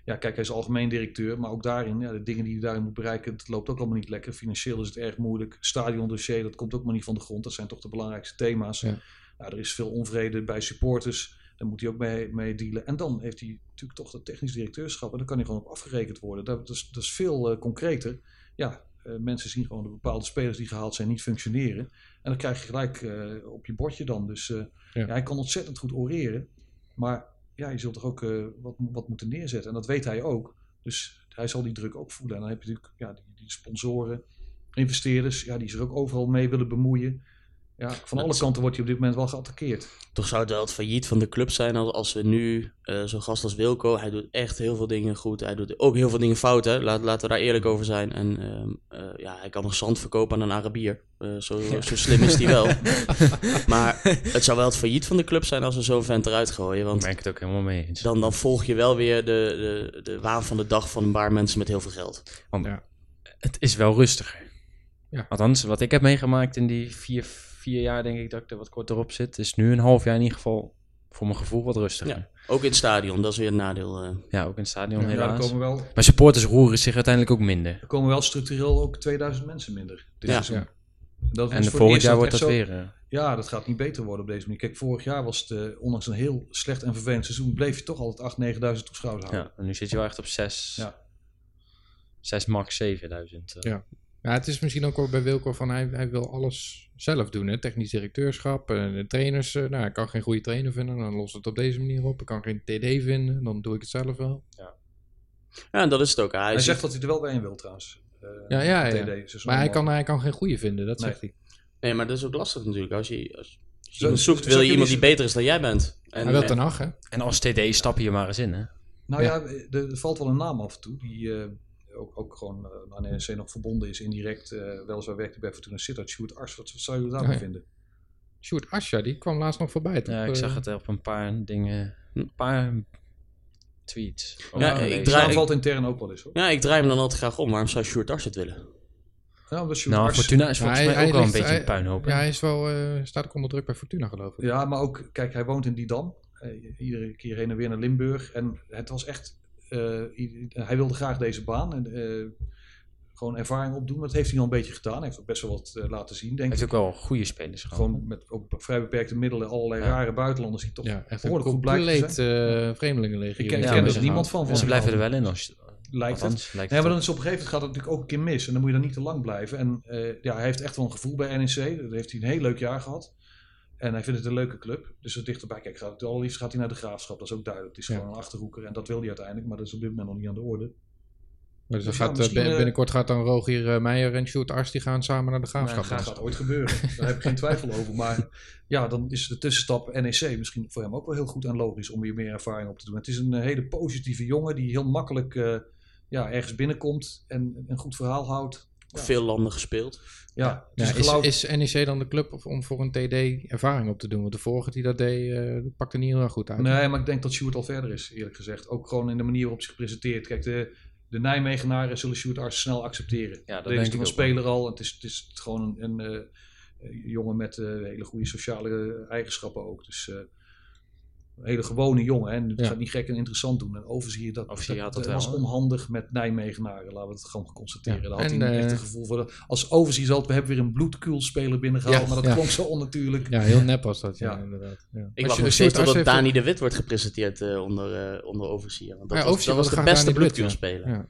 ja, kijk, hij is algemeen directeur. Maar ook daarin, ja, de dingen die hij daarin moet bereiken, het loopt ook allemaal niet lekker. Financieel is het erg moeilijk. Stadiondossier, dat komt ook maar niet van de grond. Dat zijn toch de belangrijkste thema's. Ja. Nou, er is veel onvrede bij supporters. Daar moet hij ook mee, mee dealen. En dan heeft hij natuurlijk toch dat technisch directeurschap. En daar kan hij gewoon op afgerekend worden. Dat, dat, is, dat is veel eh, concreter. Ja, eh, mensen zien gewoon de bepaalde spelers die gehaald zijn niet functioneren. En dan krijg je gelijk eh, op je bordje dan. Dus Ja. ja, hij kan ontzettend goed oreren. Maar ja, je zult toch ook eh, wat, wat moeten neerzetten. En dat weet hij ook. Dus hij zal die druk ook voelen. En dan heb je natuurlijk ja, die, die sponsoren, investeerders, ja, die zich ook overal mee willen bemoeien. Ja, van alle kanten wordt hij op dit moment wel geattackeerd. toch zou het wel het failliet van de club zijn als, als we nu eh, zo'n gast als Wilco, hij doet echt heel veel dingen goed. Hij doet ook heel veel dingen fout, hè. Laat, laten we daar eerlijk over zijn. En ehm, eh, ja, hij kan nog zand verkopen aan een Arabier. Eh, zo, zo slim is hij wel. maar het zou wel het failliet van de club zijn als we zo'n vent eruit gooien. Ik Want merk het ook helemaal mee eens. dan, dan volg je wel weer de, de, de waan van de dag van een paar mensen met heel veel geld. Het is wel rustiger. Ja. Althans, wat ik heb meegemaakt in die vier, vier jaar, denk ik dat ik er wat korter op zit, is nu een half jaar in ieder geval voor mijn gevoel wat rustiger. Ja. Ook in het stadion, dat is weer een nadeel. eh. Ja, ook in het stadion Ja, Ja, helaas. komen wel, Maar supporters roeren zich uiteindelijk ook minder. er komen wel structureel ook 2000 mensen minder dit Ja. seizoen. Dat En volgend jaar wordt dat zo- weer. eh, Ja, dat gaat niet beter worden op deze manier. Kijk, vorig jaar was het, eh, ondanks een heel slecht en vervelend seizoen, bleef je toch altijd 8.000, 9.000 toeschouwers houden. ja, en nu zit je wel echt op 6, Ja. 6 max 7000. eh. Ja. Ja, het is misschien ook wel bij Wilco van hij, hij wil alles zelf doen. Hè? Technisch directeurschap, eh, de trainers. eh, nou, ik kan geen goede trainer vinden, dan los het op deze manier op. Ik kan geen TD vinden, dan doe ik het zelf wel. Ja, en dat is het ook. Hij, Hij zegt dat hij er wel bij in wil trouwens. Eh, Ja, ja, ja. TD, Maar hij kan, hij kan geen goede vinden, dat Nee. zegt hij. Nee, maar dat is ook lastig natuurlijk. Als je, als je Zo- iemand zoekt, zo- wil je iemand die beter is dan jij bent. En, hij wil ten acht, hè? En als TD stap je maar eens in, hè? Nou Ja. ja, er, er valt wel een naam af en toe. Die eh, ook, ook gewoon eh, aan NEC nog verbonden is indirect. eh weliswaar werkt hij bij Fortuna Sittard. Sjoerd Ars, wat zou je daarvan Oh ja. vinden? Sjoerd Asja, die kwam laatst nog voorbij. toch? Ja, ik Eh, zag het op een paar dingen, een paar tweets. Ja, Oh, ik nee. draai- Naam valt intern ook wel eens hoor. Ja, ik draai hem dan altijd graag om. Waarom zou Sjoerd Ars het willen? Ja, Nou, Ars- Fortuna is volgens mij hij ook wel een beetje hij- een puinhoop. hè? Ja, hij is wel, eh, staat ook onder druk bij Fortuna, geloof ik. Ja, maar ook, kijk, hij woont in Didam. Eh, iedere keer heen en weer naar Limburg. En het was echt, eh, hij wilde graag deze baan. En, eh, gewoon ervaring opdoen. Dat heeft hij al een beetje gedaan. Hij heeft ook best wel wat eh, laten zien, Hij denk heeft ik. ook wel goede spelers gehad. Gewoon met ook vrij beperkte middelen allerlei Ja. rare buitenlanders die toch Ja, echt een behoorlijk goed blijken te compleet zijn. uh, vreemdelingenlegio. Ik ken- ik er niemand van. En ze van blijven er wel in als Lijkt het. lijkt Nee, maar dan het is op een gegeven moment gaat het natuurlijk ook een keer mis. En dan moet je dan niet te lang blijven. En eh, ja, hij heeft echt wel een gevoel bij NEC. Dat heeft hij een heel leuk jaar gehad. En hij vindt het een leuke club. Dus er dichterbij. Kijk, gaat, het allerliefst gaat hij naar de graafschap. Dat is ook duidelijk. Het is Ja. gewoon een achterhoeker. En dat wil hij uiteindelijk. Maar dat is op dit moment nog niet aan de orde. Maar dus Dus ja, eh, eh, binnenkort gaat dan Rogier eh, Meijer en Sjoerd Ars die gaan samen naar de graafschap. Nee, Dat gaat ooit gebeuren. Daar heb ik geen twijfel over. Maar ja, dan is de tussenstap NEC misschien voor hem ook wel heel goed en logisch om weer meer ervaring op te doen. Het is een hele positieve jongen die heel makkelijk ja, ergens binnenkomt en een goed verhaal houdt. Ja. Veel landen gespeeld. Ja, Ja, is is, geloof- is NEC dan de club of- om voor een TD ervaring op te doen? Want de vorige die dat deed, eh, dat pakte niet heel goed uit. Nee, maar ik denk dat Sjoerd al verder is, eerlijk gezegd. Ook gewoon in de manier waarop zich presenteert. Kijk, de, de Nijmegenaren zullen Sjoerd Ars snel accepteren. Ja, dat is ik een wel. speler al. Het is, het is gewoon een, een eh, jongen met eh, hele goede sociale eigenschappen ook. Dus eh, Een hele gewone jongen. Hè? En het Ja. gaat niet gek en interessant doen. En Overzier, dat, Overzier had dat dat wel, was onhandig met Nijmegenaren. Laten we het gewoon constateren. Ja. Daar had En, hij niet echt eh, een gevoel voor. Als Overzier zat, we hebben weer een bloedkuulspeler binnengehaald. Ja, maar dat ja. klonk zo onnatuurlijk. Ja, heel nep was dat, ja, Ja. inderdaad. Ja. Ik wacht nog steeds totdat Dani de Wit wordt gepresenteerd eh, onder, eh, onder Overzier. Want dat Ja, was, dat was de beste Dani de Wit, bloedkuul ja. spelen. Ja.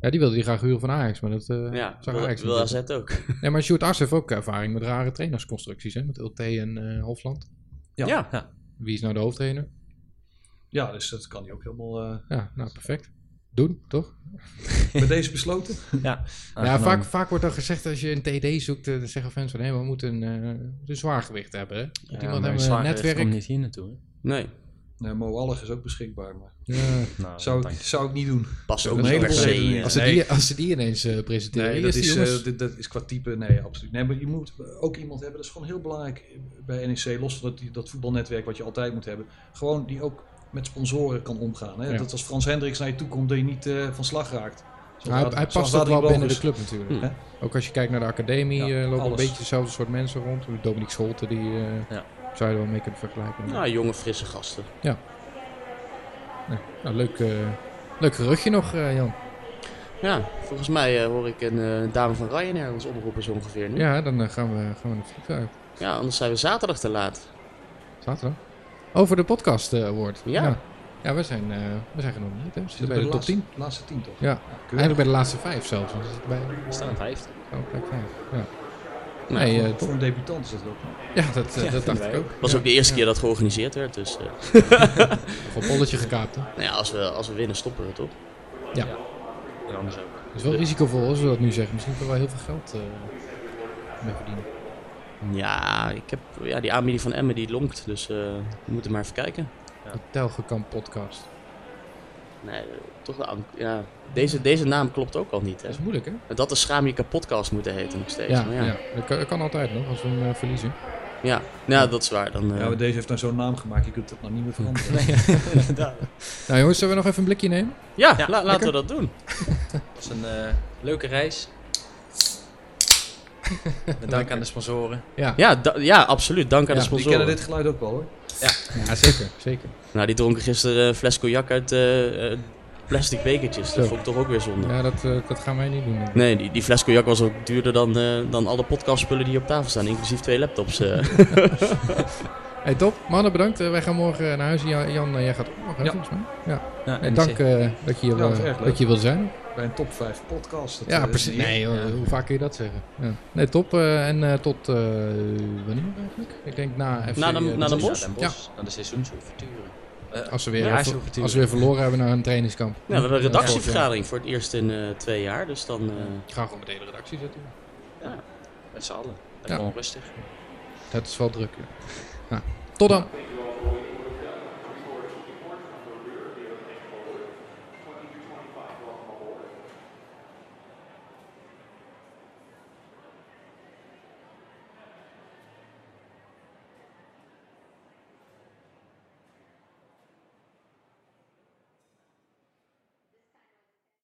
Ja, die wilde die graag huren van Ajax, maar dat eh Ja, zag wil, Ajax wil AZ ook. Nee, maar Sjoerd Arts heeft ook ervaring met rare trainersconstructies, hè? Met Ulte en eh, Hofland. Ja. Ja. Wie is nou de hoofdtrainer? Ja, dus dat kan hij ook helemaal eh, Ja, nou, perfect. Doen, toch? met deze besloten. Ja, ja, vaak, vaak wordt dan gezegd als je een TD zoekt, eh, dan zeggen fans van, hé, we moeten een, eh, een zwaargewicht hebben, hè? Ja, iemand maar hebben een netwerk? komt niet hier naartoe. hè? Nee, Nee, Mo Allig is ook beschikbaar. Maar Ja. Nou, zou, ik, zou ik niet doen. past Ja, ook niet per se. Als, ze Nee. die, als ze die ineens eh, presenteren, Nee, dat is eh, dat is qua type, nee, absoluut. Nee, maar je moet ook iemand hebben, dat is gewoon heel belangrijk bij NEC, los van dat, dat voetbalnetwerk wat je altijd moet hebben. Gewoon die ook met sponsoren kan omgaan. Hè? Ja. Dat als Frans Hendricks naar je toe komt, dat je niet eh, van slag raakt. Zoals Nou, hij, hij past ook wel binnen de club natuurlijk. Hm. Hè? Ook als je kijkt naar de academie, Ja, eh, lopen een beetje dezelfde soort mensen rond. Dominique Scholte, die eh, Ja. Zou je er wel mee kunnen vergelijken. Nou, jonge, frisse gasten. Nee, nou, leuk, eh, leuk geruchtje nog, eh, Jan. Ja, volgens mij eh, hoor ik een eh, dame van Ryanair ons omroepen zo ongeveer nu. Ja. Ja, dan gaan, we, gaan we naar het vliegtuig. anders zijn we zaterdag te laat. Zaterdag. Over de podcast eh, award. Ja. ja. Ja, we zijn, eh, we zijn genomineerd. Hè. We zitten bij de top laatste, 10. laatste tien toch? Ja, eigenlijk bij de laatste vijf zelfs. want We zitten bij We staan vijfde. oh, plek vijf. Ja, nee, eh, Voor een debutant is dat ook. ja dat, eh, Ja, dat dacht ik ook. was ja. ook de eerste keer dat georganiseerd werd. Dus eh, Nog een polletje gekaapt. Hè. nou ja, als, we, als we winnen, stoppen we toch? En anders ook. Het is wel risicovol als we dat nu zeggen. Misschien kunnen we wel heel veel geld eh mee verdienen. Ja, ik heb, ja, die aanbieding van Emmen die lonkt. Dus eh, we moeten maar even kijken. De Telgekamp podcast. Nee, toch de an- ja, deze, deze naam klopt ook al niet. Hè? Dat is moeilijk, hè? Dat de Schaam je kapotkast moeten heten nog steeds. Ja, maar ja. ja. Dat, kan, dat kan altijd nog als we hem eh, verliezen. Ja. ja, dat is waar. Dan, eh, Ja, maar deze heeft nou zo'n naam gemaakt, je kunt het nou niet meer veranderen. Nou jongens, zullen we nog even een blikje nemen? ja, Ja, la- laten we dat doen. Het was een eh, leuke reis. Met dank aan de sponsoren. Ja, Ja, da- ja absoluut. Dank aan Ja, de Die sponsoren. kennen dit geluid ook wel hoor. ja zeker, zeker. Nou, die dronken gisteren een fles cognac uit eh, eh, plastic bekertjes. Dat Zo. vond ik toch ook weer zonde. Ja, dat, eh, dat gaan wij niet doen. Nee, die, die fles cognac was ook duurder dan, eh, dan alle podcastspullen die hier op tafel staan. Inclusief twee laptops. eh. Hey, top. Mannen, bedankt. Eh, wij gaan morgen naar huis. Jan, Jan eh, jij gaat ook nog, Ja. volgens mij. Ja. Ja, Hey, dank eh, dat je hier, Ja, dat eh, leuk. dat je wil zijn. Bij een top 5 podcast. Dat, Ja, eh, precies. Nee, Ja. hoe vaak kun je dat zeggen? Ja. Nee, top. eh, en eh, tot eh, wanneer eigenlijk? Ik denk na FC. Na de- na de? Naar Den Bosch. Naar de seizoensouverture. Eh, Als we, weer, Ja, als we weer verloren hebben naar een trainingskamp. Ja, we hebben een Ja, redactievergadering voor het eerst in eh, twee jaar. Dus dan... eh, Ik ga gewoon met de hele redactie zitten. Met z'n allen. En Ja. Gewoon rustig. Het is wel druk. Ja. Ja. Tot dan.